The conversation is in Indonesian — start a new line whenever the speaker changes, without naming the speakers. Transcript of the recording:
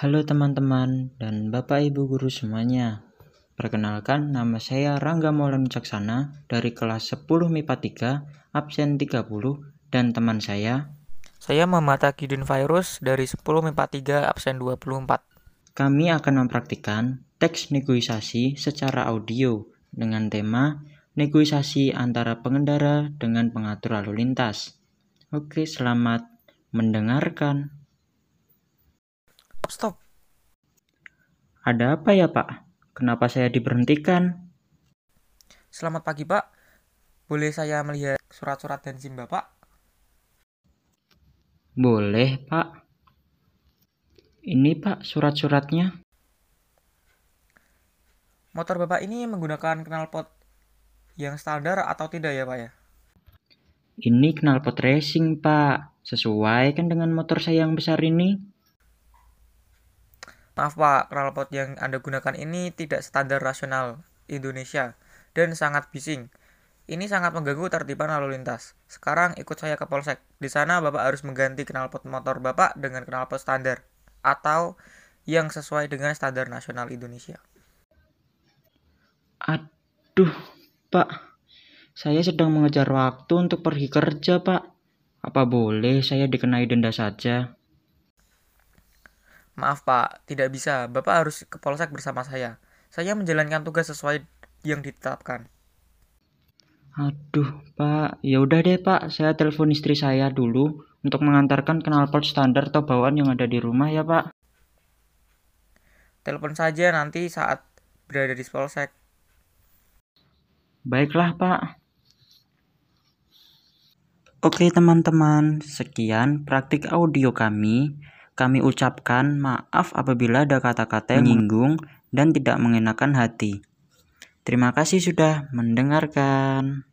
Halo teman-teman dan Bapak Ibu guru semuanya. Perkenalkan nama saya Rangga Maulana Caksana dari kelas 10 MIPA 3 absen 30 dan teman saya
Saya Muhammad Akidin Virus dari 10 MIPA 3 absen 24.
kami akan mempraktikkan teks negosiasi secara audio dengan tema negosiasi antara pengendara dengan pengatur lalu lintas. Oke, selamat mendengarkan.
Stop, stop.
Ada apa ya, Pak? Kenapa saya diberhentikan?
Selamat pagi, Pak. Boleh saya melihat surat-surat dan SIM Bapak?
Boleh, Pak. Ini, Pak, surat-suratnya.
Motor Bapak ini menggunakan knalpot yang standar atau tidak ya, Pak ya?
Ini knalpot racing, Pak. Sesuai kan dengan motor saya yang besar ini?
Maaf, Pak, knalpot yang Anda gunakan ini tidak standar nasional Indonesia dan sangat bising. Ini sangat mengganggu tertiban lalu lintas. Sekarang ikut saya ke polsek. Di sana Bapak harus mengganti knalpot motor Bapak dengan knalpot standar atau yang sesuai dengan standar nasional Indonesia.
Aduh, Pak. Saya sedang mengejar waktu untuk pergi kerja, Pak. Apa boleh saya dikenai denda saja?
Maaf Pak, tidak bisa. Bapak harus ke polsek bersama saya. Saya menjalankan tugas sesuai yang ditetapkan.
Aduh, Pak. Ya udah deh, Pak. Saya telepon istri saya dulu untuk mengantarkan knalpot standar atau bawaan yang ada di rumah ya, Pak.
Telepon saja nanti saat berada di polsek.
Baiklah, Pak. Oke, teman-teman. Sekian praktik audio kami. Kami ucapkan maaf apabila ada kata-kata yang menyinggung dan tidak mengenakan hati. Terima kasih sudah mendengarkan.